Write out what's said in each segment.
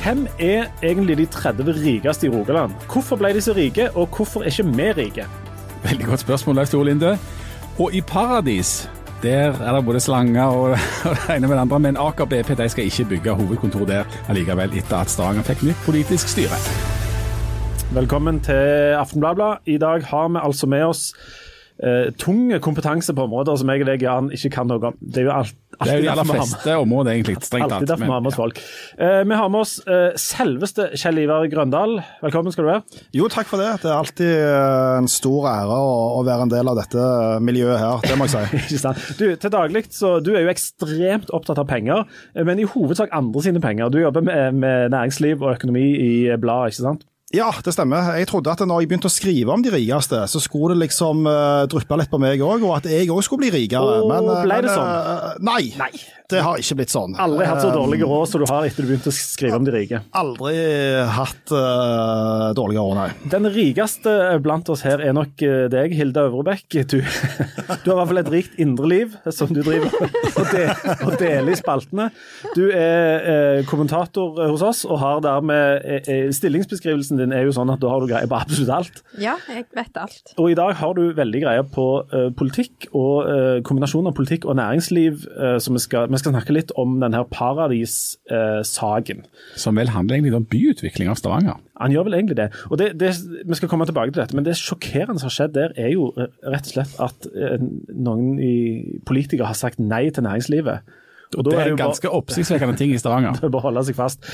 Hvem er egentlig de 30 rikeste i Rogaland? Hvorfor ble de så rike, og hvorfor er ikke vi rike? Veldig godt spørsmål, Leif Tore Linde. Og i Paradis der er det både slanger og, og det ene med det andre, men Aker BP de skal ikke bygge hovedkontor der allikevel, etter at Stavanger fikk nytt politisk styre. Velkommen til Aftenbladet. I dag har vi altså med oss eh, tung kompetanse på områder som jeg og deg, Jan, ikke kan noe om. Det er jo alt, Det er jo de aller fleste områder, egentlig. Strengt Alltid tatt. derfor vi har med oss folk. Eh, vi har med oss eh, selveste Kjell Ivar Grøndal. Velkommen skal du være. Jo, takk for det. Det er alltid eh, en stor ære å, å være en del av dette miljøet her, det må jeg si. Ikke sant? Du, til daglig så du er jo ekstremt opptatt av penger, eh, men i hovedsak andre sine penger. Du jobber med, med næringsliv og økonomi i bladet, ikke sant? Ja, det stemmer. Jeg trodde at når jeg begynte å skrive om de rikeste, så skulle det liksom uh, dryppe litt på meg òg, og at jeg òg skulle bli rikere. Og uh, ble det sånn? Uh, nei, Nei. det har ikke blitt sånn. Aldri hatt så dårlige råd som du har etter du begynte å skrive om de rike. Aldri hatt uh, dårlige råd, nei. Den rikeste blant oss her er nok deg, Hilde Øvrebekk. Du, du har i hvert fall et rikt indre liv som du driver og, de, og deler i spaltene. Du er kommentator hos oss og har dermed eh, eh, din er jo sånn at da har du greie på absolutt alt. Ja, jeg vet alt. Og i dag har du veldig greie på uh, politikk og uh, kombinasjonen av politikk og næringsliv. Uh, så vi skal, vi skal snakke litt om denne Paradis-saken. som vel handler egentlig om byutvikling av Stavanger. Han gjør vel egentlig det. Og det, det, Vi skal komme tilbake til dette, men det sjokkerende som har skjedd der, er jo eh, rett og slett at eh, noen i politikere har sagt nei til næringslivet. Og Det er er det jo bare, ganske oppsiktsvekkende ting i Stavanger. det å holde seg fast.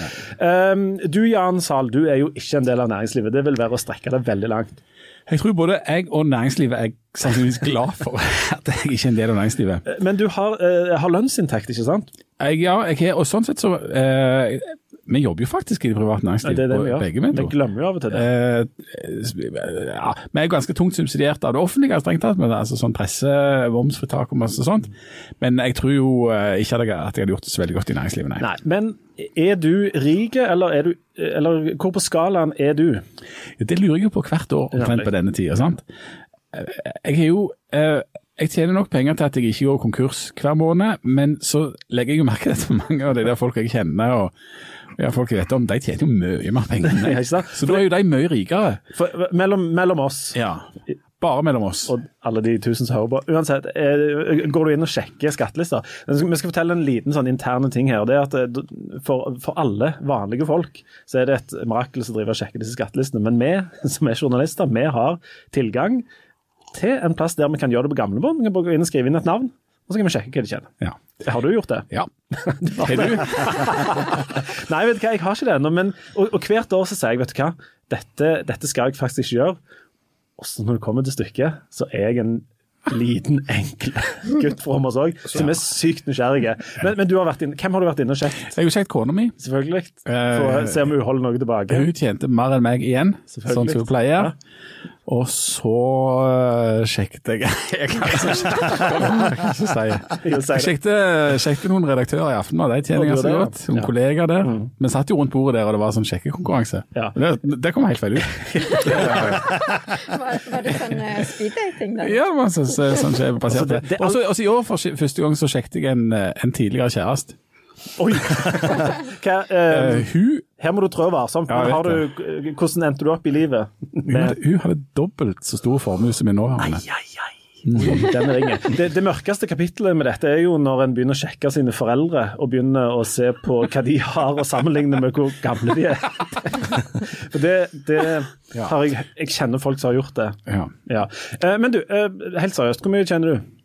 Um, du Jan Sahl, du er jo ikke en del av næringslivet. Det vil være å strekke det veldig langt. Jeg tror både jeg og næringslivet er sannsynligvis glad for at jeg ikke er en del av næringslivet. Men du har, uh, har lønnsinntekt, ikke sant? Jeg, ja, jeg har, og sånn sett så eh, Vi jobber jo faktisk i det private Ja, næringslivet, det er det gjør. begge vi Vi glemmer jo av og til det. Eh, ja, vi er ganske tungt subsidiert av det offentlige, strengt tatt, med altså sånn presse, momsfritak og masse sånt. Men jeg tror jo eh, ikke at jeg, at jeg hadde gjort det så veldig godt i næringslivet, nei. Nei, Men er du rik, eller, er du, eller hvor på skalaen er du? Det lurer jeg jo på hvert år omtrent på denne tida. sant? Eh, Jeg er jo eh, jeg tjener nok penger til at jeg ikke går konkurs hver måned, men så legger jeg jo merke til mange av de der folk jeg kjenner og ja, folk vet om, de tjener jo mye mer penger enn sant? Så da er jo de mye rikere. For, mellom, mellom oss Ja, Bare mellom oss. og alle de tusen som hører på. Uansett, eh, går du inn og sjekker skattelister? Vi skal- fortelle en liten sånn interne ting her. det er at eh, for, for alle vanlige folk så er det et mirakel som driver og sjekker disse skattelistene. Men vi som er journalister, vi har tilgang til en plass der vi kan gjøre det på gamlebånd. Vi kan gå inn og skrive inn et navn, og så kan vi sjekke hva de tjener. Ja. Har du gjort det? ja. Har du? Nei, vet du hva, jeg har ikke det ennå. Og, og hvert år så sier jeg, vet du hva, dette, dette skal jeg faktisk ikke gjøre. Og så når det kommer til stykket, så er jeg en liten, enkel gutt fra oss òg, som er sykt nysgjerrige. Men, men du har inn, hvem har du vært inne og sjekket? Jeg har sjekket kona mi. Selvfølgelig. For å se om hun holder noe tilbake. Hun tjente mer enn meg igjen, sånn som hun pleier. Og så sjekket jeg Jeg kan ikke si Jo, si Jeg det. sjekket, sjekket noen redaktører i Aftenbladet, de tjener ganske godt. Noen Ja. Mm. kollegaer der. Vi satt jo rundt bordet der, og det var sånn sjekkekonkurranse. Ja. Det, det kom helt feil ut. Var, var det sånn uh, speeddating? da? Ja, det var sånn, sånn, sånn skjev Altså, det- Og Også, også i år for første gang så sjekket jeg en, eh, en tidligere kjæreste. Oi! Hva, eh, Eh, hun, her må du trå varsomt. Ja, jeg har hvordan endte du opp i livet? hun, hun hadde dobbelt så stor formue som min nåværende. Den ringer. Det, det mørkeste kapittelet med dette er jo når en begynner å sjekke sine foreldre og begynner å se på hva de har, og sammenligne med hvor gamle de er. For det, det har jeg Jeg kjenner folk som har gjort det. Ja. Ja. Eh, Men du, eh, helt seriøst, hvor mye tjener du?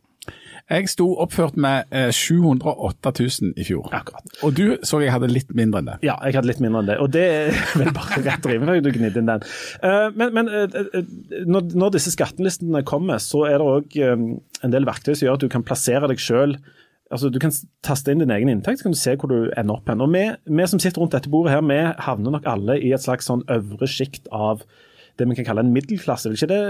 Jeg sto oppført med eh, 708 000 i fjor. Akkurat. Og du så jeg hadde litt mindre enn det. Ja, jeg hadde litt mindre enn det. Og det er vel bare rett og rimelig du gnidde inn den. Eh, Men, men eh, eh, når, når disse skattelistene kommer, så er det òg en del verktøy som gjør at du kan plassere deg sjøl Altså, Du kan taste inn din egen inntekt, så kan du se hvor du ender opp hen. Og vi, vi som sitter rundt dette bordet her, vi havner nok alle i et slags sånn øvre sjikt av det vi kan kalle en middelklasse. Vil ikke det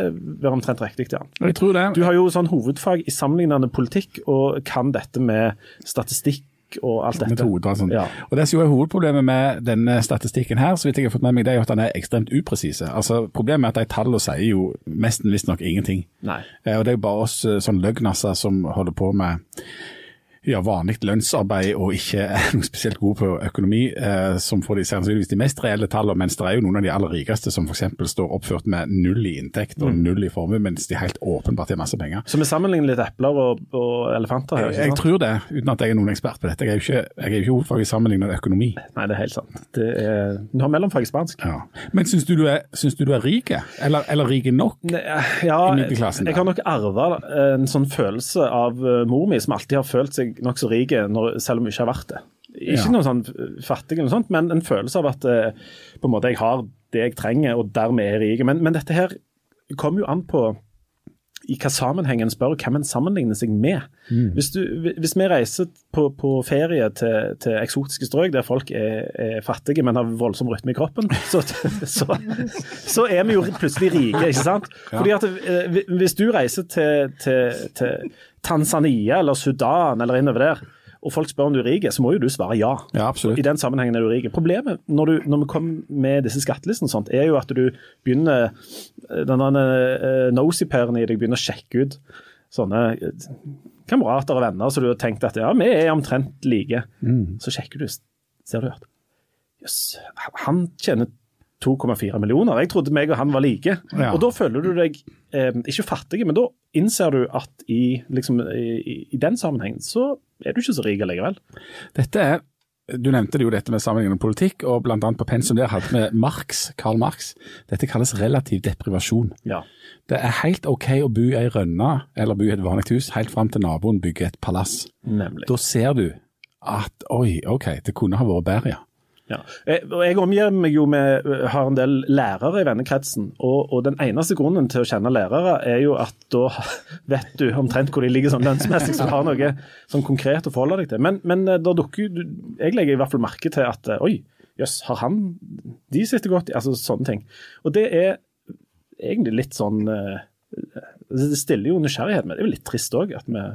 være omtrent riktig? Ja? Jeg tror det. Du har jo sånn hovedfag i sammenlignende politikk, og kan dette med statistikk og alt dette. metoder og sånn. Ja. Og Det som er hovedproblemet med denne statistikken her, så vidt jeg har fått med meg, det er at den er ekstremt upresise. Altså, Problemet er at de tallene sier jo nesten visstnok ingenting. Nei. Eh, Og det er jo bare oss eh, sånn løgnasser som holder på med gjør vanlig lønnsarbeid og ikke er noe spesielt gode på økonomi, eh, som får de sannsynligvis de mest reelle tallene, mens det er jo noen av de aller rikeste som f.eks. står oppført med null i inntekt og null i formue, mens de helt åpenbart har masse penger. Så vi sammenligner litt epler og, og elefanter her, Jeg, jeg tror det, uten at jeg er noen ekspert på dette. Jeg er jo ikke, jeg er jo ikke hovedfag i sammenlignet økonomi. Nei, det er helt sant. Det er, du har mellomfag i spansk. Ja. Men syns du du er, syns du du er rik, eller, eller rik nok? Ne- Ja, I middelklassen, jeg har nok arva en sånn følelse av eh, mor mi, som alltid har følt seg nokså rik, selv om hun ikke har vært det. Ikke Ja. noe sånn fattig, eller noe sånt, men en følelse av at eh, på en måte jeg har det jeg trenger, og dermed er rik. Men, men dette her kommer jo an på i hva sammenheng en spør, hvem en sammenligner seg med. Hvis, du, hvis vi reiser på, på ferie til, til eksotiske strøk der folk er, er fattige, men har voldsom rytme i kroppen, så, så, så er vi jo plutselig rike, ikke sant? Fordi at eh, Hvis du reiser til, til, til Tanzania eller Sudan eller innover der, og folk spør om du er rik, så må jo du svare ja. Ja, absolutt. I den sammenhengen er du rik. Problemet når, du, når vi kommer med disse skattelistene, og sånt, er jo at du begynner den uh, nosy-pairen i deg begynner å sjekke ut sånne eh, kamerater og venner som du har tenkt at ja, vi er omtrent like. Så sjekker du, ser du at jøss, han tjener 2,4 millioner. Jeg trodde meg og han var like. Ja. Og da føler du deg eh, ikke fattig, men da innser du at i, liksom, i, i den sammenhengen så er du ikke så rik allikevel. Dette er du nevnte det jo dette med sammenhengende politikk, og bl.a. på pensum der hadde vi Marx, Karl Marx. Dette kalles relativ deprivasjon. Ja. Det er helt OK å bo i ei rønne eller bo i et vanlig hus, helt fram til naboen bygger et palass. Nemlig. Da ser du at oi, OK, det kunne ha vært bedre, ja. Ja. Og jeg omgir meg jo med, har en del lærere i vennekretsen, og, og den eneste grunnen til å kjenne lærere er jo at da vet du omtrent hvor de ligger sånn lønnsmessig, så du har noe sånn konkret å forholde deg til. Men, men da dukker jo Jeg legger i hvert fall merke til at oi, jøss, har han De sitter godt Altså sånne ting. Og det er egentlig litt sånn eh, Det stiller jo nysgjerrighet, men det er jo litt trist òg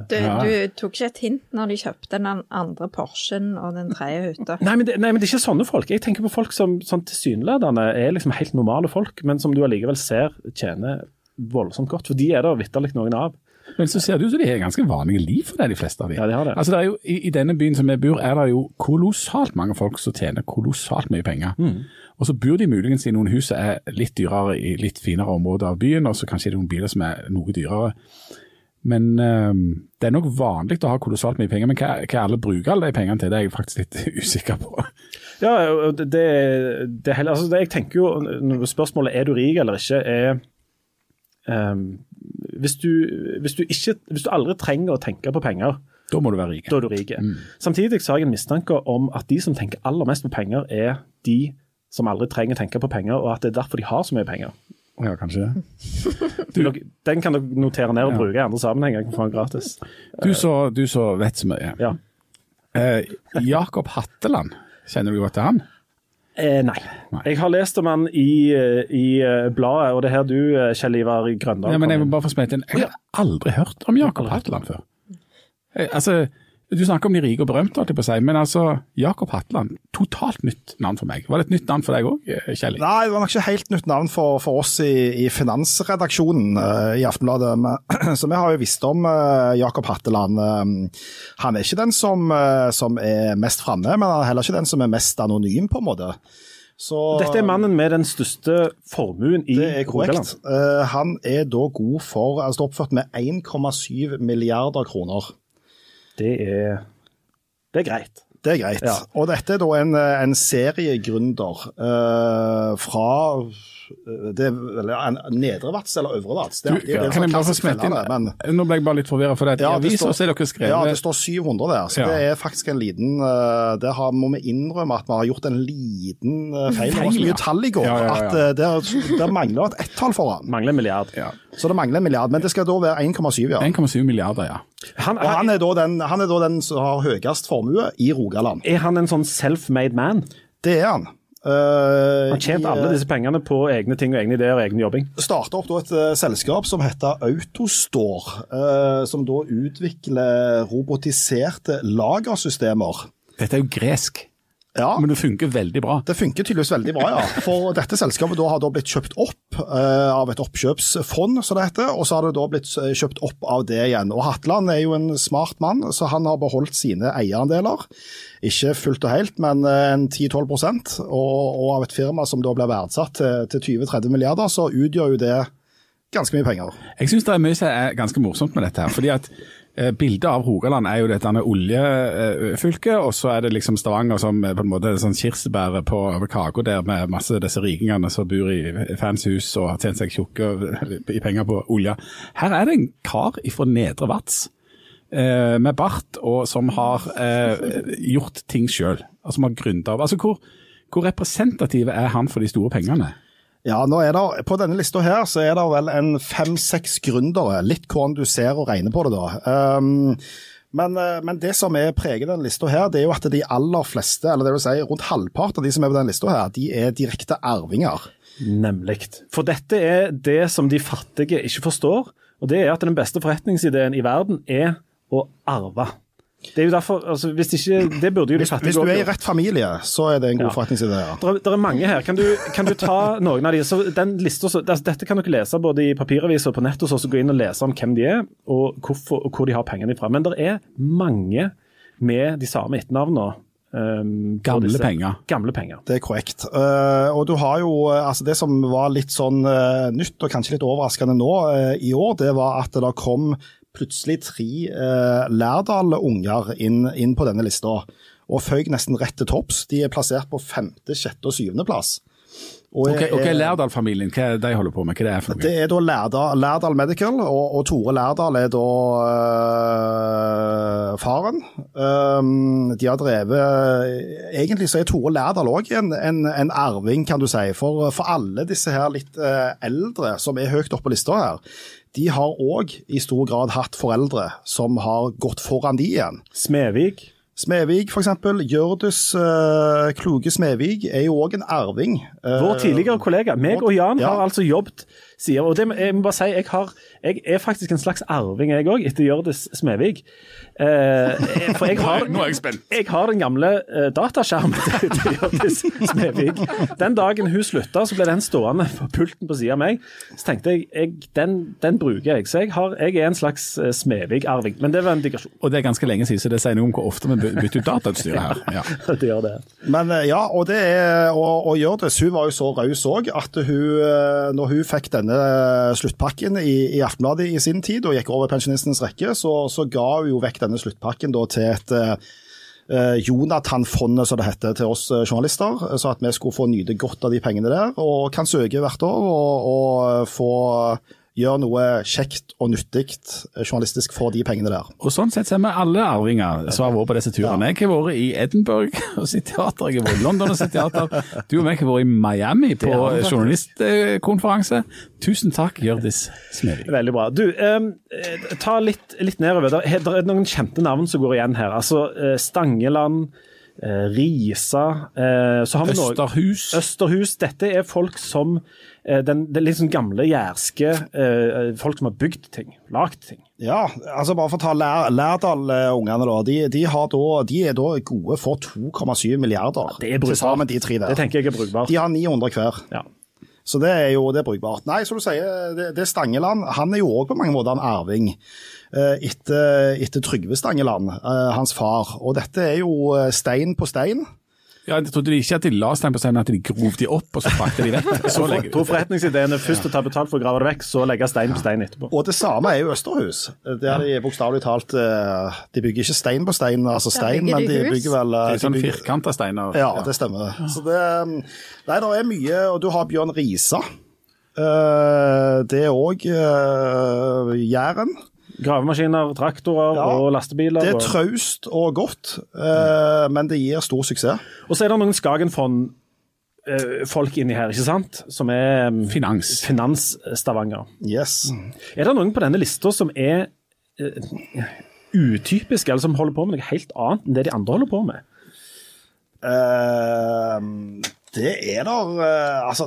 Du, Ja. du tok ikke et hint når de kjøpte den andre Porschen og den tredje hytta. Nei nei, men det er ikke sånne folk. Jeg tenker på folk som sånn tilsynelatende er liksom helt normale folk, men som du allikevel ser tjener voldsomt godt. For de er det vitterlig noen av. Men så ser det ut som de har ganske vanlige liv for det, de fleste av dem. Ja, de har det. Altså, det er jo, i, I denne byen som vi bor, er det jo kolossalt mange folk som tjener kolossalt mye penger. Mm. Og så bor de muligens i noen hus som er litt dyrere i litt finere områder av byen, og så kanskje er det noen biler som er noe dyrere. Men øhm, det er nok vanlig å ha kolossalt mye penger, men hva, hva alle bruker alle de pengene til, det er jeg faktisk litt usikker på. Ja, det, det, det, er heller- altså, det Jeg tenker jo, Spørsmålet er du rik eller ikke, er ehm, hvis, du, hvis, du ikke, hvis du aldri trenger å tenke på penger, Da må du være rik. da er du rik. Samtidig så har jeg en mistanke om at de som tenker aller mest på penger, er de som aldri trenger å tenke på penger, og at det er derfor de har så mye penger. Ja, kanskje det. Den kan du notere ned og Ja. bruke i andre sammenhenger. Jeg kan få den gratis. Du så, du så vet så mye. Ja. Eh, Jakob Hatteland, kjenner du godt til han? Eh, nei. Nei. Jeg har lest om han i, eh, i eh, bladet, og det er her du, eh, Kjell Ivar Grøndal Ja, men jeg må bare få smette inn. Jeg har aldri hørt om Jakob Hatteland før. Jeg, Altså, du snakker om de rike og berømte, holdt jeg på å si, men altså, Jakob Hatteland, totalt nytt navn for meg. Var det et nytt navn for deg òg, Kjell? Nei, det var nok ikke helt nytt navn for, for oss i, i finansredaksjonen uh, i Aftenbladet. Men- Så vi har jo visst om uh, Jakob Hatteland. Uh, han er ikke den som, eh, som er mest framme, men han er heller ikke den som er mest anonym, på en måte. Så, Dette er mannen med den største formuen i Det er korrekt. Rogaland. Eh, han er da god for altså oppført med 1,7 milliarder kroner. Det er, det er greit. Det er greit. Ja. Og dette er da en, en seriegründer eh, fra eh, det, er vel en Nedre Vats eller Øvre Vats. Det det er kan jeg bare få smette inn men Nå ble jeg bare litt forvirra, for det, Ja, i det avisa står- så er dere skrevet ja, det står 700 der, så Ja. det er faktisk en liten eh, Der har, må vi innrømme at vi har gjort en liten eh, feil. Det var så mye tall i går Ja, ja, ja. at eh, det der mangler et ett-tall foran. Mangler en milliard. ja. Så det mangler en milliard, men det skal da være 1,7, ja. 1,7 milliarder, ja. Han, Og han er, da den, han er da den som har høyest formue i Rogaland. er han en sånn self-made man? Det er han. Eh, Han tjente alle eh, disse pengene på egne ting og egne ideer og egen jobbing. starta opp da et uh, selskap som heter Autostore, uh, som da utvikler robotiserte lagersystemer. Dette er jo gresk. Ja. Men det funker veldig bra. Det funker tydeligvis veldig bra, ja. For dette selskapet da har da blitt kjøpt opp uh, av et oppkjøpsfond, som det heter. Og så har det da blitt eh, kjøpt opp av det igjen. Og Hatland er jo en smart mann, så han har beholdt sine eierandeler. Ikke fullt og helt, men eh, en 10-12 og, og av et firma som da blir verdsatt til, til 20-30 milliarder, så utgjør jo det ganske mye penger. Jeg syns det er mye som er ganske morsomt med dette. her, fordi at Bildet av Rogaland er jo dette oljefylket, og så er det liksom Stavanger som på en måte er sånn kirsebæret på kaka der med masse disse rikingene som bor i fanshus og har tjent seg tjukke i penger på olje. Her er det en kar fra Nedre Vats eh, med bart og som har eh, gjort ting sjøl. Altså. Altså, hvor, hvor representativ er han for de store pengene? Ja, nå er det, På denne lista her så er det vel en fem-seks gründere. Litt hvordan du ser og regner på det, da. Um, men, eh, men, det som er preger denne lista her, det er jo at de aller fleste, eller det vil si rundt halvparten av de som er på denne lista her, de er direkte arvinger. Nemlig. For dette er det som de fattige ikke forstår. Og det er at den beste forretningsideen i verden er å arve. Det er jo derfor, altså, hvis ikke, det burde jo de fattige Hvis du er i rett familie, så er det en god ja. forretningsidé. Ja. Det, er mange her. Kan du, kan du ta noen av de? Så den lista, så, altså, dette kan dere lese både i papiraviser og på nett, og så gå inn og lese om hvem de er, og, hvorfor, og hvor de har pengene fra. Men det er mange med de samme etternavnene. Um, gamle disse, penger. Gamle penger. Det er korrekt. Uh, og du har jo, altså Det som var litt sånn uh, nytt og kanskje litt overraskende nå uh, i år, det var at det kom plutselig tre eh, Lærdal-unger inn, inn, på denne lista, og føyk nesten rett til topps. De er plassert på femte, sjette og syvende plass. Og ok, okay, Lærdal-familien, hva er det de holder på med? Hva det er for noe? Det er da Lærdal, Lærdal Medical, og, og, Tore Lærdal er da øh, faren. Um, de har drevet Egentlig så er Tore Lærdal òg en, en, en, arving, kan du si. For, for alle disse her litt uh, eldre som er høyt oppe på lista her, de har òg i stor grad hatt foreldre som har gått foran de igjen. Smevik? Smevik f.eks. Hjørdis uh, Kloge Smevik er jo òg en arving. Uh, Vår tidligere kollega. Meg og Jan ja. har altså jobbet sier. Og det, jeg må bare si, jeg, har, jeg er faktisk en slags arving, jeg òg, etter Hjørdis Smevik. Eh, for jeg har, Nå er jeg spent. Jeg har den gamle eh, dataskjermen til, til Hjørdis Smevik. Den dagen hun slutta, så ble den stående på pulten på siden av meg. Så tenkte jeg, jeg den, den, bruker jeg. Så jeg, har, jeg er en slags eh, Smevik-arving. Men det var en digresjon. Og det er ganske lenge siden, så det sier noe om hvor ofte vi bytter ut datautstyret her. Ja. det gjør det. Men eh, ja, og det er, og, og Hjørdis hun var jo så raus òg at hun, når hun fikk denne sluttpakken i, i, Aftenbladet i sin tid, og gikk over pensjonistenes rekke, så, så ga hun jo vekk denne sluttpakken da, til et uh, Jonathan-fondet, som det heter, til oss journalister, så at vi skulle få nyte godt av de pengene der. Og kan søke hvert år og, og få gjør noe kjekt og nyttig journalistisk for de pengene der. Og Sånn sett ser vi alle arvinger som har vært på disse turene. Jeg har vært i Edinburgh og sitt teater, jeg har vært i London og sitt teater. Du og meg har vært i Miami på journalistkonferanse. Tusen takk, Hjørdis Smedvik. Veldig bra. Du, eh, ta litt, litt nedover. Det er noen kjente navn som går igjen her. Altså eh, Stangeland. Eh, Risa eh, Østerhus. Noe, Østerhus. Dette er folk som eh, den, den litt sånn gamle jærske eh, folk som har bygd ting, lagd ting. Ja, altså bare for å ta Lær, Lærdal-ungene, da. De, de, da. de, er da gode for 2,7 milliarder. Ja, det er brukbart. de tre der. Det tenker jeg er brukbart. De har 900 hver. Ja. Så det er jo det er brukbart. Nei, som du sier, det, det Stangeland han er jo òg på mange måter en arving eh, etter, etter Trygve Stangeland, eh, hans far. Og dette er jo eh, stein på stein. Ja, jeg trodde de ikke at de la stein på stein, at de grov de opp og så frakte de vekk. Så legger To forretningsideene er først å ta betalt for å grave det vekk, så legge stein på stein etterpå. Og det samme er jo Østerhus. Der de bokstavelig talt eh, De bygger ikke stein på stein, altså stein, men de bygger vel eh, Det er sånn firkanta steiner. Ja, det stemmer. Så det Nei, det er mye, og du har Bjørn Risa. Eh, det er òg Jæren. Gravemaskiner, traktorer ja, og lastebiler. Det er traust og godt, eh, men det gir stor suksess. Og så er det noen Skagenfond-folk eh, inni her, ikke sant? Som er mm, Finans. Finans-Stavanger. Yes. Er det noen på denne lista som er uh, utypiske, eller som holder på med noe helt annet enn det de andre holder på med? Uh, det er der uh, Altså,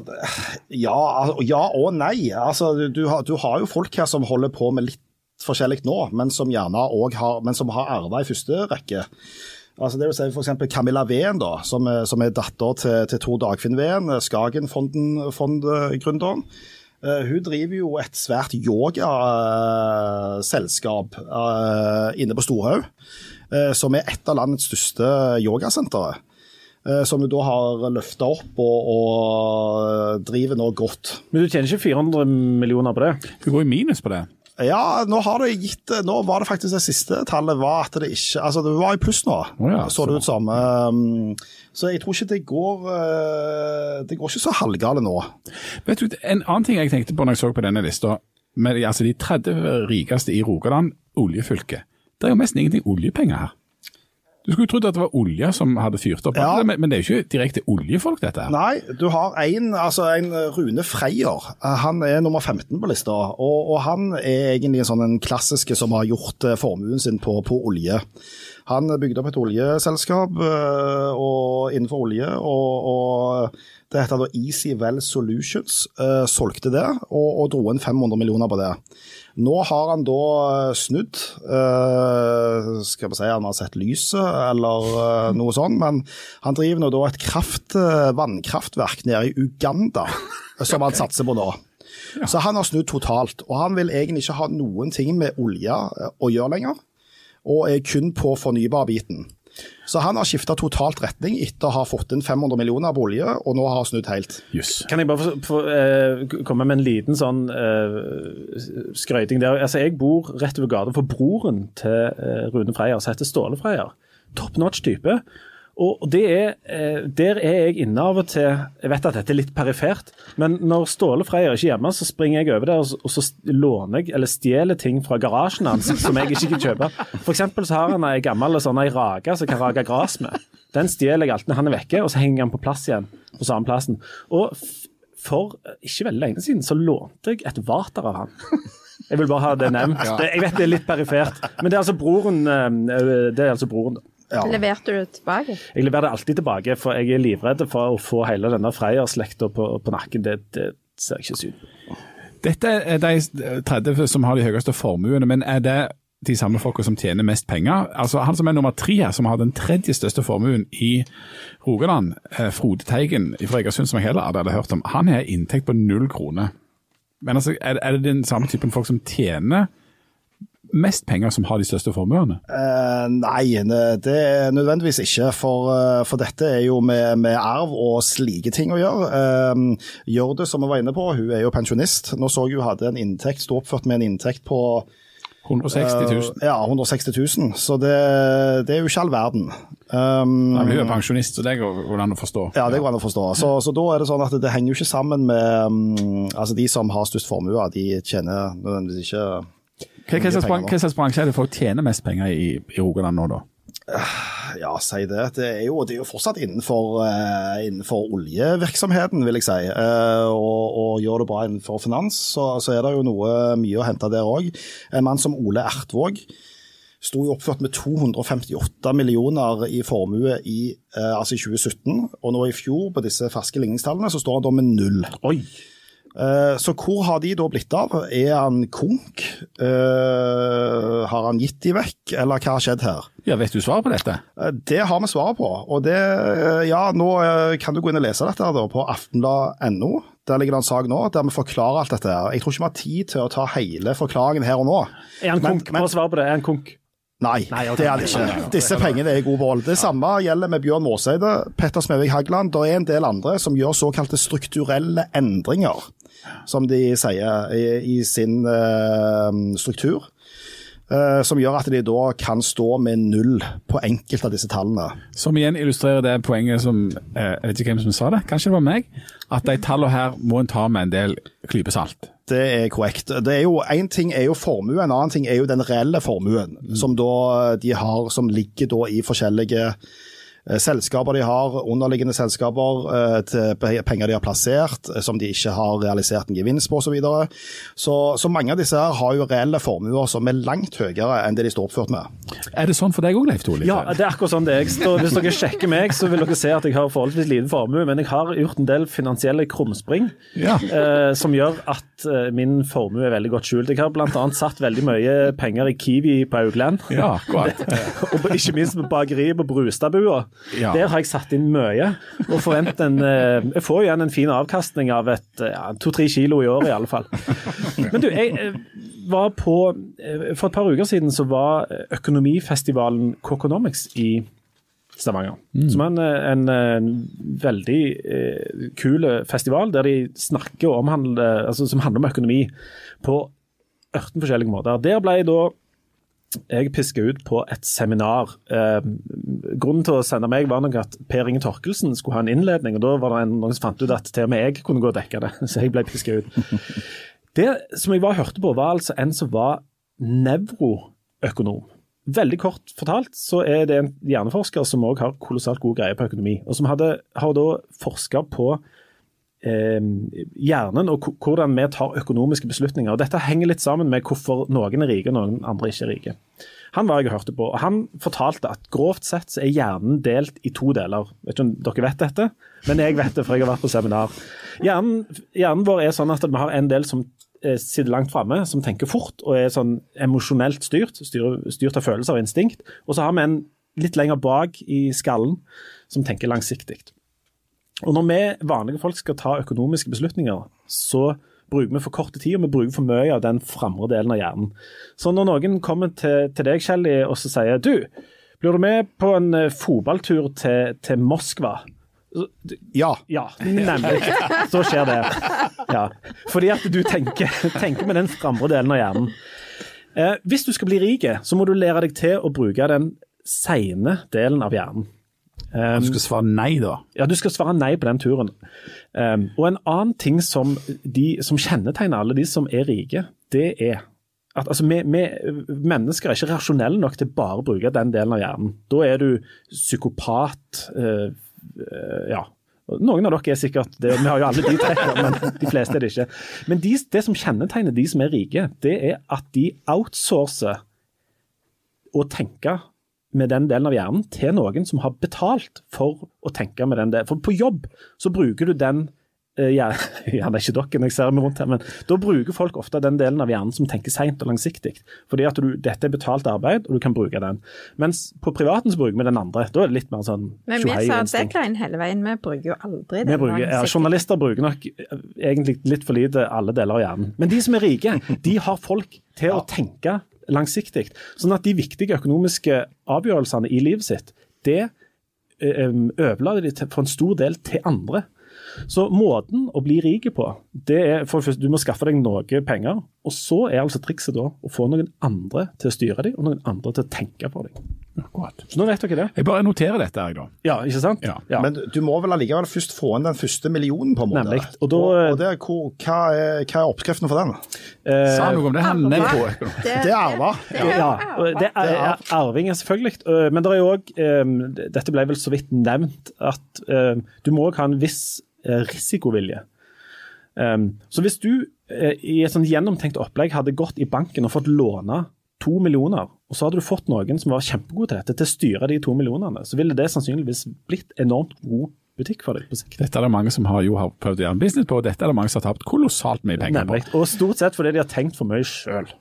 ja, ja, og nei. Altså, du, har, du har jo folk her som holder på med litt forskjellig nå, men som gjerne også har, men som har arva i første rekke. Altså det vil si F.eks. Camilla Ween, da, som er, som er datter til, til Tor Dagfinn Ween, Skagen-fondgründeren. Uh, hun driver jo et svært yogaselskap uh, inne på Storhaug, uh, som er et av landets største yogasentre. Som hun da har løfta opp og, og, driver nå godt. Men du tjener ikke 400 millioner på det? Hun går i minus på det? Ja, nå har det gitt Nå var det faktisk det siste tallet var at det ikke Altså, det var i pluss nå, oh ja, så det ut som. Um, så jeg tror ikke det går uh, Det går ikke så halvgale nå. Vet du, En annen ting jeg tenkte på når jeg så på denne lista, med altså de 30 rikeste i Rogaland, oljefylke. Det er jo nesten ingenting oljepenger her. Du skulle trodd at det var olje som hadde fyrt opp, ja. men, men det er jo ikke direkte oljefolk, dette her. Nei, du har en, altså en Rune Freier. Han er nummer 15 på lista. Og, og han er egentlig en sånn en klassiske som har gjort eh, formuen sin på, på olje. Han bygde opp et oljeselskap øh, og, innenfor olje, og, og, det heter da Easy Well Solutions. Uh, solgte det og, og dro inn 500 millioner på det. Nå har han da eh, snudd. Uh, skal vi si han har sett lyset, eller uh, noe sånt. Men han driver nå da et kraft, vannkraftverk nede i Uganda, som han satser på nå. Så han har snudd totalt. Og han vil egentlig ikke ha noen ting med olje å gjøre lenger, og er kun på fornybarbiten. Så han har skifta totalt retning etter å ha fått inn 500 millioner på olje, og nå har snudd helt. Yes. Kan jeg bare få, få uh, komme med en liten sånn uh, skrøyting der? Altså, Jeg bor rett over gata for broren til uh, Rune Freier, som heter Ståle Freier. Top notch type. Og det er, eh, Der er jeg inne av og til. Jeg vet at dette er litt perifert, men når Ståle Freyr ikke er hjemme, så springer jeg over der og så låner jeg eller stjeler ting fra garasjen hans som jeg ikke kan kjøpe. For eksempel så har han ei gammel sånn ei rage som kan rake gress med. Den stjeler jeg alltid når han er vekke, og så henger han på plass igjen på samme plassen. Og for ikke veldig lenge siden så lånte jeg et vater av han. Jeg vil bare ha det nevnt. Jeg vet det er litt perifert, men det er altså broren. Eh, det er altså broren da. Ja. Leverte du det tilbake? Jeg leverer det alltid tilbake, for jeg er livredd for å få hele denne Freyr-slekta på, på, nakken. Det, det ser ikke ut ut. Dette er de 30 som har de høyeste formuene, men er det de samme folka som tjener mest penger? Altså Han som er nummer tre her, som har den tredje største formuen i Rogaland, eh, Frode Teigen fra Egersund, som jeg heller hadde hørt om, han har inntekt på null kroner. Men altså, er, er det den samme typen folk som tjener mest penger som har de største formuene? Uh, nei, det er nødvendigvis ikke. For, uh, for dette er jo med, med, arv og slike ting å gjøre. Uh, Gjør som vi var inne på, hun er jo pensjonist. Nå så hun hadde en inntekt, sto oppført med en inntekt på 160 000. ja, 160 000. Så det, det er jo ikke all verden. Um, men hun er pensjonist, så det går an å forstå. Ja, det går an å forstå. Så, så, da er det sånn at det henger jo ikke sammen med um, Altså, de som har størst formue, de tjener nødvendigvis ikke hva slags bransje er det folk tjener mest penger i, i Rogaland nå, da? Ja, si det. Det er jo, det er jo fortsatt innenfor, uh, innenfor, oljevirksomheten, vil jeg si. Uh, og, og, gjør det bra innenfor finans, så, så, er det jo noe mye å hente der òg. En mann som Ole Ertvåg sto jo oppført med 258 millioner i formue i, uh, altså i 2017. Og nå i fjor, på disse ferske ligningstallene, så står han da med null. Oi! Eh, så hvor har de da blitt av? Er han konk? Uh, har han gitt de vekk, eller hva har skjedd her? Ja, Vet du svaret på dette? Uh, det har vi svaret på. Og det, ja, nå kan du gå inn og lese dette da, på aftenblad.no. Der ligger det en sak nå der vi forklarer alt dette. her. Jeg tror ikke vi har tid til å ta hele forklaringen her og nå. Er han konk? Prøv å svare på det. Er han konk? Nei, Nei okay. det er det ikke. Disse pengene er i god behold. Det samme gjelder med Bjørn Måseide, Petter Smevik Hagland. Det er en del andre som gjør såkalte strukturelle endringer som de sier, i, i sin uh, struktur. Uh, som gjør at de da kan stå med null på enkelte av disse tallene. Som igjen illustrerer det poenget som uh, Jeg vet ikke hvem som sa det, kanskje det var meg? At de tallene her må en ta med en del klype salt. Det er korrekt. Det er jo, en ting er jo formue, en annen ting er jo den reelle formuen. Mm. Som da de har, som ligger da i forskjellige selskaper de har, underliggende selskaper, penger de har plassert som de ikke har realisert en gevinst på osv. Så, videre. så Så mange av disse her har jo reelle formuer som er langt høyere enn det de står oppført med. Er det sånn for deg òg, Leif Tore? Ja, det er akkurat sånn det er. Hvis dere sjekker meg, så vil dere se at jeg har forholdsvis liten formue, men jeg har gjort en del finansielle krumspring ja. eh, som gjør at eh, min formue er veldig godt skjult. Jeg har bl.a. satt veldig mye penger i Kiwi på Augland. Ja, og ikke minst på bakeriet på Brustadbua. Ja. Der har jeg satt inn mye. og forventer en, eh, Jeg får igjen en fin avkastning av et ja, to-tre kilo i året, i alle fall. Men du, jeg eh, var på eh, For et par uker siden så var økonomifestivalen Coconomics i Stavanger. Mm. Som er en, en, en veldig eh, kul festival der de snakker og omhandler, altså, som handler om økonomi på 18 forskjellige måter. Der ble jeg da jeg piska ut på et seminar. Eh, grunnen til å sende meg var nok at Per Inge Torkelsen skulle ha en innledning, og da var det noen som fant ut at til og med jeg kunne gå og dekke det, så jeg ble piska ut. Det som jeg var hørte på, var altså en som var nevroøkonom. Veldig kort fortalt så er det en hjerneforsker som òg har kolossalt god greie på økonomi, og som hadde, har da forska på hjernen og hvordan vi tar økonomiske beslutninger. Og Dette henger litt sammen med hvorfor noen er rike og noen andre ikke er rike. Han var jeg hørte på, og han fortalte at grovt sett så er hjernen delt i to deler. vet ikke om dere vet dette, men jeg vet det, for jeg har vært på seminar. Hjernen, hjernen vår er sånn at vi har en del som eh, sitter langt framme, som tenker fort og er sånn emosjonelt styrt, styrt av følelser og instinkt. Og så har vi en litt lenger bak i skallen som tenker langsiktig. Og når vi vanlige folk skal ta økonomiske beslutninger, så bruker vi for kort tid, og vi bruker for mye av den framre delen av hjernen. Så når noen kommer til, til deg, Kjelly, og så sier du, blir du med på en eh, fotballtur til, til Moskva? Ja. Ja, Nemlig. Så skjer det. Ja. Fordi at du tenker, tenker med den framre delen av hjernen. Eh, hvis du skal bli rik, så må du lære deg til å bruke den seine delen av hjernen. Um, du skal svare nei, da? Ja, du skal svare nei på den turen. Um, og en annen ting som, de, som, kjennetegner alle de som er rike, det er at altså, vi, vi, mennesker er ikke rasjonelle nok til bare å bruke den delen av hjernen. Da er du psykopat. Uh, uh, ja. Noen av dere er sikkert det, vi har jo alle de trekkene, men de fleste er det ikke. Men de, det som kjennetegner de som er rike, det er at de outsourcer å tenke med den delen av hjernen til noen som har betalt for å tenke med den delen. For på jobb så bruker du den eh, ja, ja, det er ikke dere jeg ser meg rundt her, men da bruker folk ofte den delen av hjernen som tenker seint og langsiktig. Fordi at du, dette er betalt arbeid, og du kan bruke den. Mens på privaten så bruker vi den andre. Da er det litt mer sånn Men vi sa deadline hele veien, vi bruker jo aldri den. Bruker, ja, journalister bruker nok eh, egentlig litt for lite alle deler av hjernen. Men de som er rike, de har folk til å tenke langsiktig. Sånn at de viktige økonomiske avgjørelsene i livet sitt, det eh, overlater de for en stor del til andre. Så måten å bli rik på, det er for først, du må skaffe deg noe penger. Og så er altså trikset da å få noen andre til å styre deg, og noen andre til å tenke for deg. Akkurat. Så nå vet dere det. Jeg bare noterer dette, jeg da. Ja, ikke sant? Ja. Ja. Men du må vel allikevel først få inn den første millionen, på en måte. Nemlig. Og, da, og, og det, hvor, hva, er, hva, er, oppskriften for den? Eh, Sa noe om det? Han er på Det, er arva. Ja, det er arving, selvfølgelig. Eh, men det er jo òg um, Dette ble vel så vidt nevnt, at um, du må òg ha en viss risikovilje. Um, så hvis du uh, i et sånn gjennomtenkt opplegg hadde gått i banken og fått låne to millioner, og så hadde du fått noen som var kjempegode til dette, til å styre de to millionene, så ville det sannsynligvis blitt enormt god butikk for deg på sikt. Dette er det mange som har, jo har prøvd å gjøre en business på, og dette er det mange som har tapt kolossalt mye penger Nemlig. på. Og stort sett fordi de har tenkt for mye sjøl.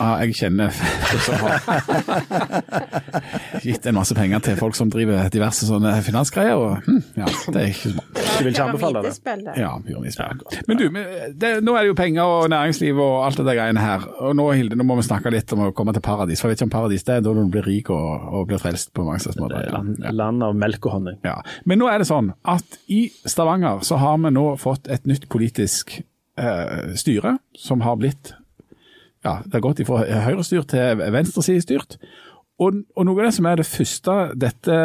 Ja, jeg kjenner som har gitt en masse penger til folk som driver diverse sånne finansgreier. og hm, ja, Det er ikke smart. Du vil ikke anbefale det? Ja, pyramidspill. Men du, det, nå er det jo penger og næringsliv og alt det der greiene her. Og nå Hilde, nå må vi snakke litt om å komme til paradis. For jeg vet ikke om paradis det er da du blir rik og, og blir frelst på mange slags måter. Land, land, av melk og honning. Ja. Men nå er det sånn at i Stavanger så har vi nå fått et nytt politisk eh, styre som har blitt ja, det har gått fra høyrestyrt til venstresidestyrt. Og, og noe av det som er det første dette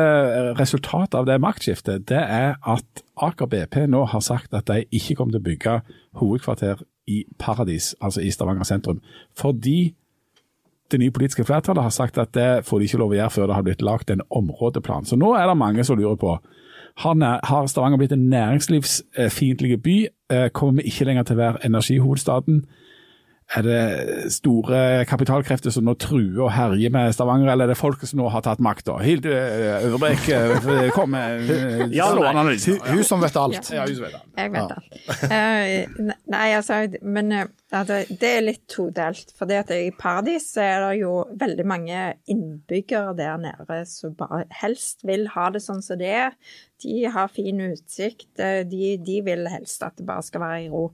resultatet av det maktskiftet, det er at Aker BP nå har sagt at de ikke kommer til å bygge hovedkvarter i Paradis, altså i Stavanger sentrum, fordi det nye politiske flertallet har sagt at det får de ikke lov å gjøre før det har blitt lagt en områdeplan. Så nå er det mange som lurer på har Stavanger blitt en næringslivsfiendtlig by? Eh, kommer vi ikke lenger til å være energihovedstaden? Er det store kapitalkrefter som nå truer og herjer med Stavanger, eller er det folket som nå har tatt makta? Hilde Øvrebekk, kom med ja, strålende analyse. Hun som vet alt. Ja, hun som vet alt. Jeg vet alt. Uh, nei, altså, men altså, det er litt todelt. For i Paradis er det jo veldig mange innbyggere der nede som bare helst vil ha det sånn som det er. De har fin utsikt. De, de vil helst at det bare skal være i ro.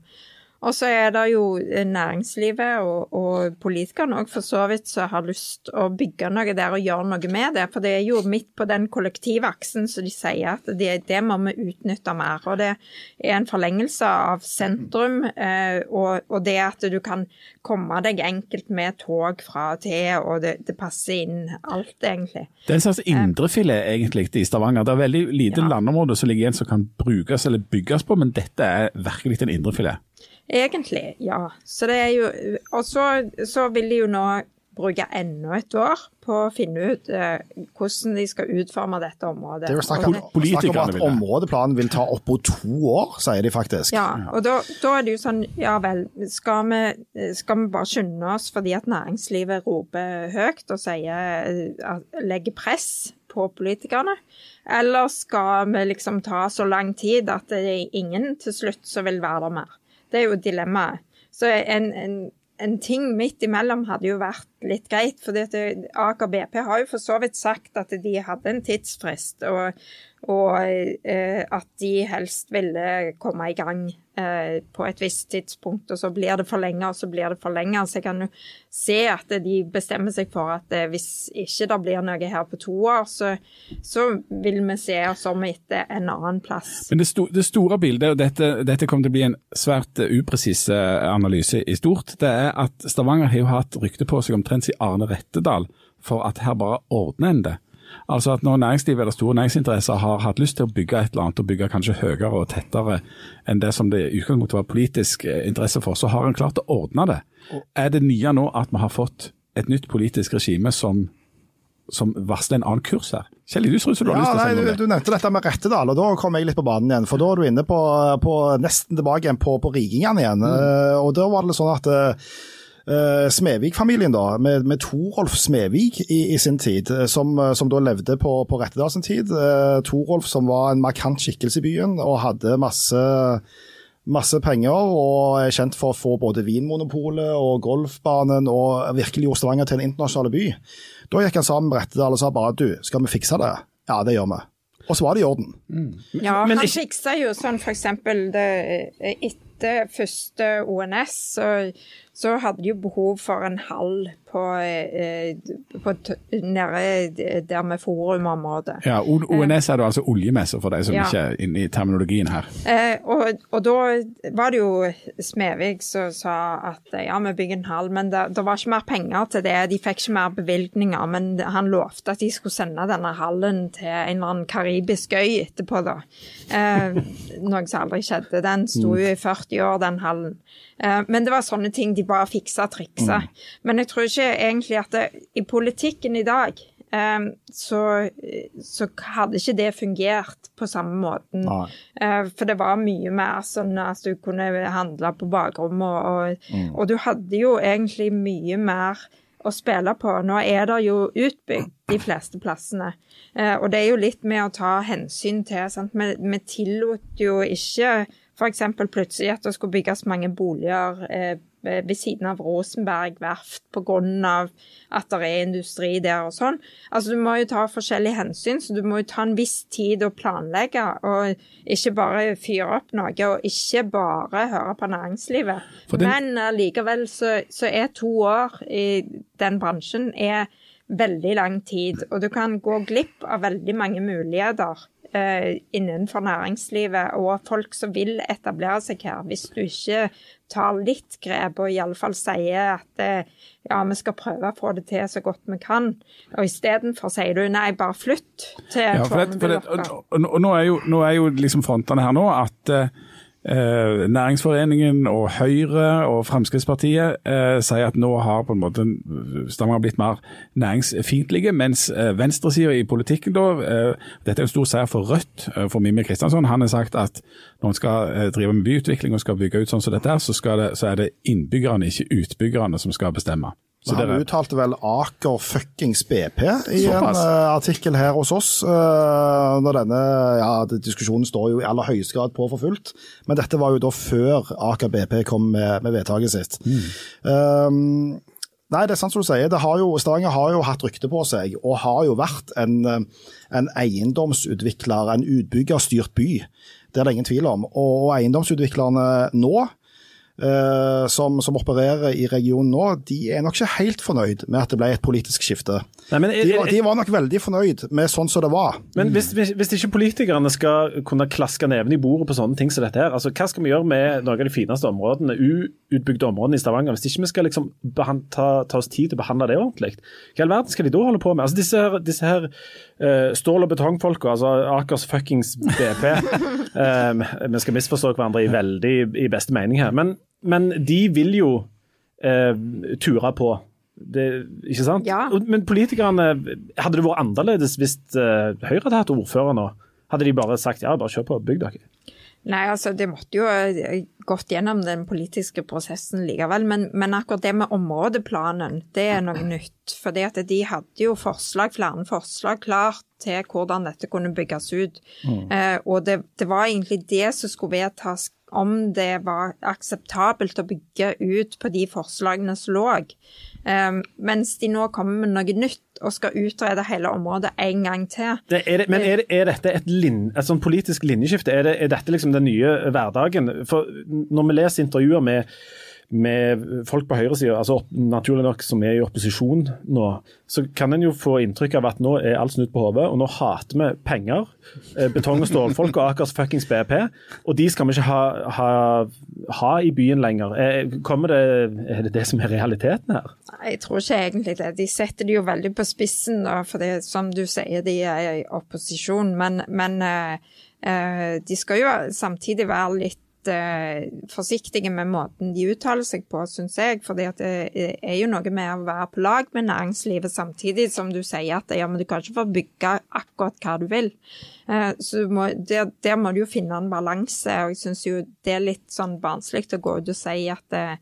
Og så er det jo næringslivet og, og politikerne òg for så vidt som har lyst å bygge noe der og gjøre noe med det. For det er jo midt på den kollektivaksen som de sier at det, det må vi utnytte mer. Og det er en forlengelse av sentrum, eh, og, og, det at du kan komme deg enkelt med tog fra og til, og det, det passer inn alt, egentlig. Det er en slags indrefilet egentlig i Stavanger. Det er veldig lite ja. landområde som ligger igjen som kan brukes eller bygges på, men dette er virkelig en indrefilet. Egentlig, ja. Så det er jo Og så, så vil de jo nå bruke enda et år på å finne ut eh, hvordan de skal utforme dette området. Det er jo snakk om, snakk om at områdeplanen vil ta opp mot to år, sier de faktisk. Ja, og da, da, er det jo sånn, ja vel, skal vi, skal vi bare skynde oss fordi at næringslivet roper høyt og sier, eh, legger press på politikerne? Eller skal vi liksom ta så lang tid at det er ingen til slutt som vil være der mer? Det er jo dilemmaet. Så en, en, en, ting midt imellom hadde jo vært litt greit. For Aker BP har jo for så vidt sagt at de hadde en tidsfrist, og, og eh, at de helst ville komme i gang på et visst tidspunkt, og så blir det forlenga, og så blir det forlenga. Så jeg kan jo se at de bestemmer seg for at eh, hvis ikke det blir noe her på to år, så, så vil vi se oss om etter en annen plass. Men det, sto, det store bildet, og dette, dette, kommer til å bli en svært upresis analyse i stort, det er at Stavanger har jo hatt rykte på seg omtrent siden Arne Rettedal for at her bare ordner en det. Altså at Når næringslivet eller store næringsinteresser har hatt lyst til å bygge et eller annet, og bygge kanskje høyere og tettere enn det som det i utgangspunktet var politisk eh, interesse for, så har en klart å ordne det. Er det nye nå at vi har fått et nytt politisk regime som, som varsler en annen kurs her? Kjell som du har lyst til å si noe. Du, du nevnte dette med Rettedal, og da kom jeg litt på banen igjen. For da er du inne på, på nesten tilbake igjen på, på rikingene igjen. Mm. Uh, og da var det sånn at uh, Smevik-familien, da, med, med Torolf Smevik i, i sin tid, eh, som, eh, som, da levde på, på Rettedal sin tid. Uh, Torolf som var en markant skikkelse i byen og hadde masse, masse penger, og er kjent for å få både Vinmonopolet og golfbanen og virkelig gjorde Stavanger til en internasjonal by. Da gikk han sammen med Rettedal og sa bare du, skal vi fikse det? Ja, det gjør vi. Og så var det i orden. Mm. Ja, han fiksa jo sånn f.eks. etter første ONS, så så hadde de jo behov for en hall på, eh, på nede der med forumområdet. Ja, ONS er det altså oljemesse for deg som ja. ikke er inne i terminologien her. Eh, og, og, da var det jo Smevik som sa at ja, vi bygger en hall, men det, det, var ikke mer penger til det. De fikk ikke mer bevilgninger, men han lovte at de skulle sende denne hallen til en eller annen karibisk øy etterpå, da. Eh, noe som aldri skjedde. Den sto jo i 40 år, den hallen. Eh, men det var sånne ting de bare fiksa og triksa. Mm. Men jeg tror ikke egentlig at det, i politikken i dag um, så, så, hadde ikke det fungert på samme måten. Nei. for det var mye mer sånn at du kunne handle på bakrommet, og, mm. og du hadde jo egentlig mye mer å spille på. Nå er det jo utbygd de fleste plassene. Eh, og det er jo litt med å ta hensyn til. Sant? Vi, vi tillot jo ikke F.eks. plutselig at det skulle bygges mange boliger eh, ved siden av Rosenberg verft pga. at det er industri der og sånn. Altså Du må jo ta forskjellige hensyn, så du må jo ta en viss tid å planlegge. Og ikke bare fyre opp noe, og ikke bare høre på næringslivet. Den... Men likevel så, så er to år i den bransjen er veldig lang tid. Og du kan gå glipp av veldig mange muligheter eh, innenfor næringslivet og folk som vil etablere seg her, hvis du ikke tar litt grep og iallfall sier at eh, ja, vi skal prøve å få det til så godt vi kan, og istedenfor sier du nei, bare flytt til ja, for det, for det, og, og, nå er jo, nå er jo liksom frontene her nå at eh, næringsforeningen og Høyre og Fremskrittspartiet eh, sier at nå har på en måte Stavanger blitt mer næringsfiendtlige, mens eh, venstresida i politikken da eh, Dette er en stor seier for Rødt, eh, for Mimmi Kristiansson. Han har sagt at når en skal eh, drive med byutvikling og skal bygge ut sånn som dette, så, det, så er det innbyggerne, ikke utbyggerne, som skal bestemme. Så han uttalte vel Aker fuckings BP i Såpass. en uh, artikkel her hos oss. Uh, når denne ja, Diskusjonen står jo i aller høyeste grad på for fullt, men dette var jo da før Aker BP kom med, med vedtaket sitt. Mm. Um, Nei, det er sant som du sier. Har jo, Stavanger har jo hatt rykte på seg, og har jo vært en, en eiendomsutvikler, en utbyggerstyrt by. Det er det ingen tvil om. Og eiendomsutviklerne nå Uh, som, som, opererer i regionen nå, de er nok ikke helt fornøyd med at det ble et politisk skifte. Nei, er, de, de, var nok veldig fornøyd med sånn som det var. Men hvis, hvis, hvis ikke politikerne skal kunne klaske neven i bordet på sånne ting som dette her, altså hva skal vi gjøre med noen av de fineste områdene, uutbygde områdene i Stavanger, hvis ikke vi skal liksom ta, ta, oss tid til å behandle det ordentlig? Hva i all verden skal de da holde på med? Altså Disse her, disse her uh, stål- og betongfolka, altså Akers fuckings BP um, Vi skal misforstå hverandre i veldig i beste mening her. men men de vil jo eh, ture på. Det, ikke sant? Ja. Men politikerne Hadde det vært annerledes hvis uh, Høyre hadde hatt ordfører nå? Hadde de bare sagt ja, bare kjør på, bygg dere? Nei, altså det måtte jo eh, gått gjennom den politiske prosessen likevel. Men, men, akkurat det med områdeplanen, det er noe nytt. For de hadde jo forslag, flere forslag klart til hvordan dette kunne bygges ut. Mm. Eh, og det, det, var egentlig det som skulle vedtas om det var akseptabelt å bygge ut på de forslagene som lå. Um, mens de nå kommer med noe nytt og skal utrede hele området en gang til. Det er det, men er, det, er, dette et, lin, et sånn politisk linjeskifte? Er, er, dette liksom den nye hverdagen? For når vi leser intervjuer med med folk på høyresida, altså naturlig nok som er i opposisjon nå, så kan en jo få inntrykk av at nå er alt snudd på hodet, og nå hater vi penger. Eh, betong- og stålfolk og Akers fuckings BP. Og de skal vi ikke ha, ha, ha i byen lenger. Eh, det, er det det som er realiteten her? Jeg tror ikke egentlig det. De setter det jo veldig på spissen, for det, som du sier, de er i opposisjon. Men, men uh, de skal jo samtidig være litt uh, forsiktige med måten de uttaler seg på, syns jeg. For det er jo noe med å være på lag med næringslivet samtidig som du sier at ja, men du kan ikke få bygge akkurat hva du vil. Uh, så må, der, der, må du jo finne en balanse, og jeg syns jo det er litt sånn barnslig å gå ut og si at Eh,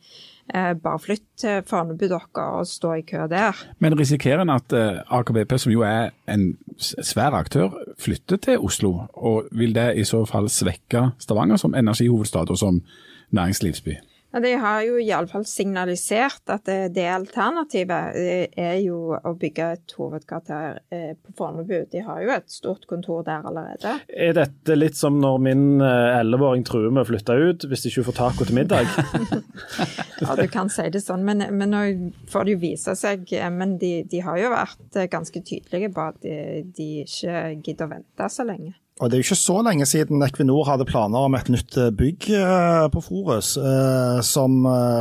bare flytt til Fornebu dere og stå i kø der. Men risikerer en at eh, Aker BP, som jo er en svær aktør, flytter til Oslo? Og vil det i så fall svekke Stavanger som energihovedstad og som næringslivsby? Ja, De har jo iallfall signalisert at det, det, alternativet eh, er jo å bygge et hovedkvarter eh, på Fornebu. De har jo et stort kontor der allerede. Er dette litt som når min eh, elleveåring truer med å flytte ut hvis de ikke får taco til middag? ja, du kan si det sånn, men, men nå får det jo vise seg. Men de, de, har jo vært ganske tydelige på at de, de ikke gidder å vente så lenge. Og Det er jo ikke så lenge siden Equinor hadde planer om et nytt eh, bygg eh, på Forus, eh, som,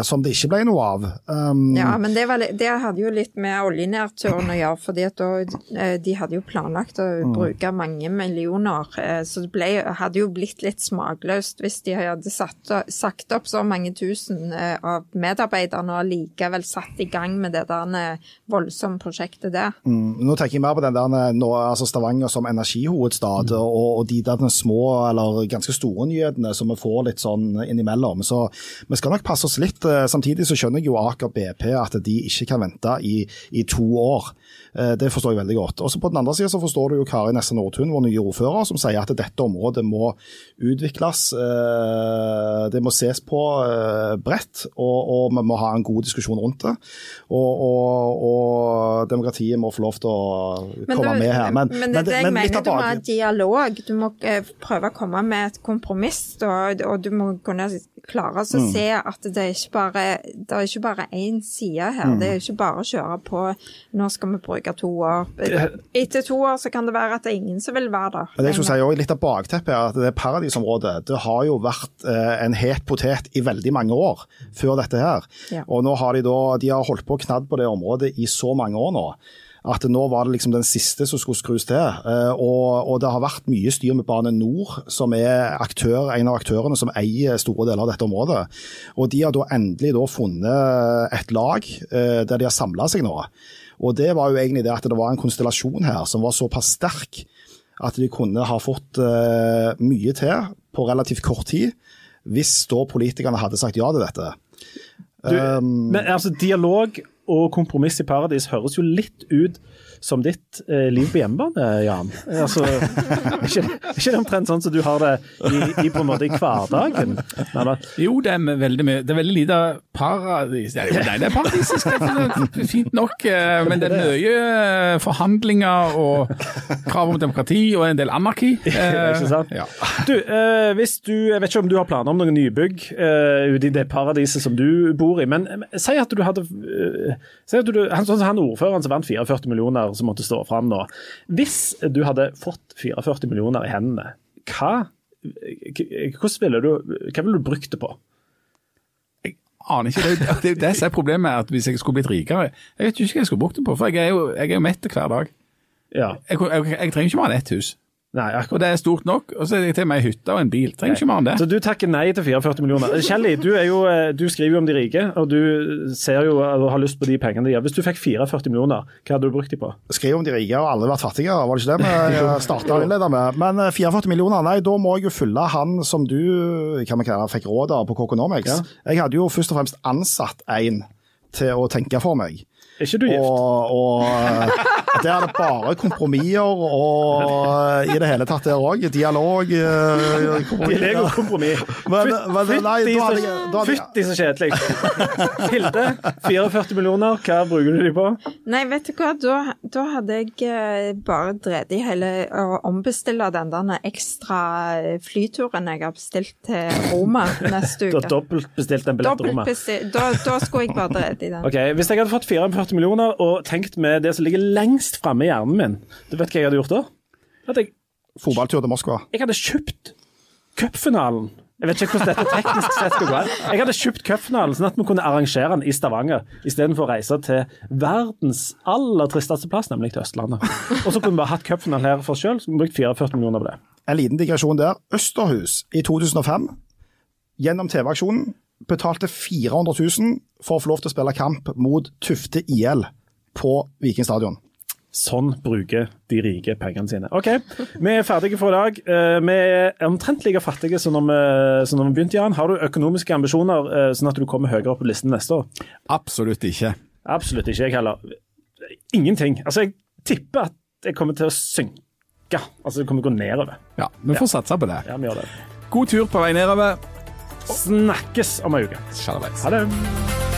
som det ikke ble noe av. Um, ja, men det, var, det, hadde jo litt med oljenedturen å gjøre. for de hadde jo planlagt å mm. bruke mange millioner. Så det ble, hadde jo blitt litt smakløst hvis de hadde satt, sagt opp så mange tusen av medarbeiderne og likevel satt i gang med det der voldsomme prosjektet der. Mm, nå tenker jeg mer på den der nå, altså Stavanger som energihovedstad. Mm. og og, de der små eller ganske store nyhetene som vi får litt sånn innimellom. Så vi skal nok passe oss litt. Eh, samtidig så skjønner jeg jo Aker BP at de ikke kan vente i, i to år. Eh, det forstår jeg veldig godt. Og så På den andre så forstår du jo Kari Nesse Nordtun, vår nye ordfører, som sier at dette området må utvikles. Eh, det må ses på bredt, og, og vi må ha en god diskusjon rundt det. Og, og, og demokratiet må få lov til å komme du, med her. Men, men, det, men, det, jeg mener du må ha dialog. Du må eh, prøve å komme med et kompromiss, og, og du må kunne klare å mm. se at det er ikke bare det er ikke bare én side her. Mm. Det er ikke bare å kjøre på nå skal vi bruke to år. Etter to år så kan det være at det er ingen som vil være der. Men det jeg si også, Litt av bakteppet er at det paradisområdet det har jo vært eh, en het potet i veldig mange år før dette her. Ja. Og nå har de da de har holdt på knadd på det området i så mange år nå. at nå var det liksom den siste som skulle skrus til. Eh, og, og, det har vært mye styr med Bane Nor, som er aktør, en av aktørene som eier store deler av dette området. Og de har da endelig da funnet et lag eh, der de har samla seg nå. Og det var jo egentlig det at det var en konstellasjon her som var såpass sterk at de kunne ha fått uh, mye til på relativt kort tid, hvis da politikerne hadde sagt ja til dette. Du, um, men altså, dialog og kompromiss i paradis høres jo litt ut som ditt eh, liv på hjemmebane, Jan. Altså, er ikke, ikke det omtrent sånn som du har det i, i, på en måte i hverdagen? Jo, det er veldig mye. Det er veldig lite paradis. Nei, det er paradisisk, det er fint nok. Eh, men det er mye eh, forhandlinger og krav om demokrati og en del anarki. ikke sant? Ja. Du, eh, hvis du, jeg vet ikke om du har planer om noen nybygg ute i det paradiset som du bor i, men si at du hadde si at du, han, sånn han ordføreren som vant 44 millioner millioner som måtte stå fram nå. Hvis du hadde fått 44 millioner i hendene, hva, ville du, hva ville du brukt det på? Jeg aner ikke. Det det, det, som er problemet, at hvis jeg skulle blitt rikere Jeg vet ikke hva jeg skulle brukt det på, for jeg er jo, jeg er jo mett hver dag. Ja. Jeg, jeg, jeg, trenger ikke mer enn ett hus. Nei, akkurat. Det er stort nok. Og så er det til meg hytte og en bil. Trenger ikke mer enn det. Så du takker nei til 44 millioner. Kjelly, du, jo, eh, du, skriver jo om de rike, og du ser jo og har lyst på de pengene de gjør. Hvis du fikk 44 millioner, hva hadde du brukt de på? Skriv om de rike og alle vært fattige, var det ikke det vi starta innleda med? Men 44 eh, millioner, nei, da må jeg jo følge han som du hva vi kaller, fikk råd av på Coconomics. Ja. Jeg hadde jo først og fremst ansatt en til å tenke for meg. Er ikke du gift? Og, og eh, der er det bare kompromisser og i det hele tatt der òg. Dialog. Eh, Dialog og kompromiss. Fytti så kjedelig. Hilde, 44 millioner, hva bruker du de på? Nei, vet du hva, da, da hadde jeg eh, bare drevet i hele å ombestille den der ekstra flyturen jeg har bestilt til Roma neste uke. Du har dobbeltbestilt en billett til Roma? Da, da skulle jeg bare drevet i den. Okay, Hvis jeg hadde fått 44 40 millioner og tenkt med det som ligger lengst framme i hjernen min. Du vet hva jeg hadde gjort da? At jeg, Fotballtur til Moskva. Jeg hadde kjøpt cupfinalen. Jeg vet ikke hvordan dette teknisk sett skal gå. Jeg hadde kjøpt cupfinalen sånn at vi kunne arrangere den i Stavanger, istedenfor å reise til verdens aller tristeste plass, nemlig til Østlandet. Og så kunne vi bare hatt cupfinalen her for oss sjøl, så vi brukt 44 millioner på det. En liten digresjon der. Østerhus i 2005, gjennom TV-aksjonen, betalte 400 000 for å få lov til å spille kamp mot Tufte IL på Viking stadion. Sånn bruker de rike pengene sine. OK, vi er ferdige for i dag. Eh, vi er omtrent like fattige som når vi, som når vi begynte, Jan. Har du økonomiske ambisjoner eh, sånn at du kommer høyere opp på listen neste år? Absolutt ikke. Absolutt ikke, jeg heller. Ingenting. Altså, jeg tipper at jeg kommer til å synke. Altså, det kommer til å gå nedover. Ja, vi får ja. satse på det. Ja, vi gjør det. God tur på vei nedover. Snakkes om ei uke. Ha det.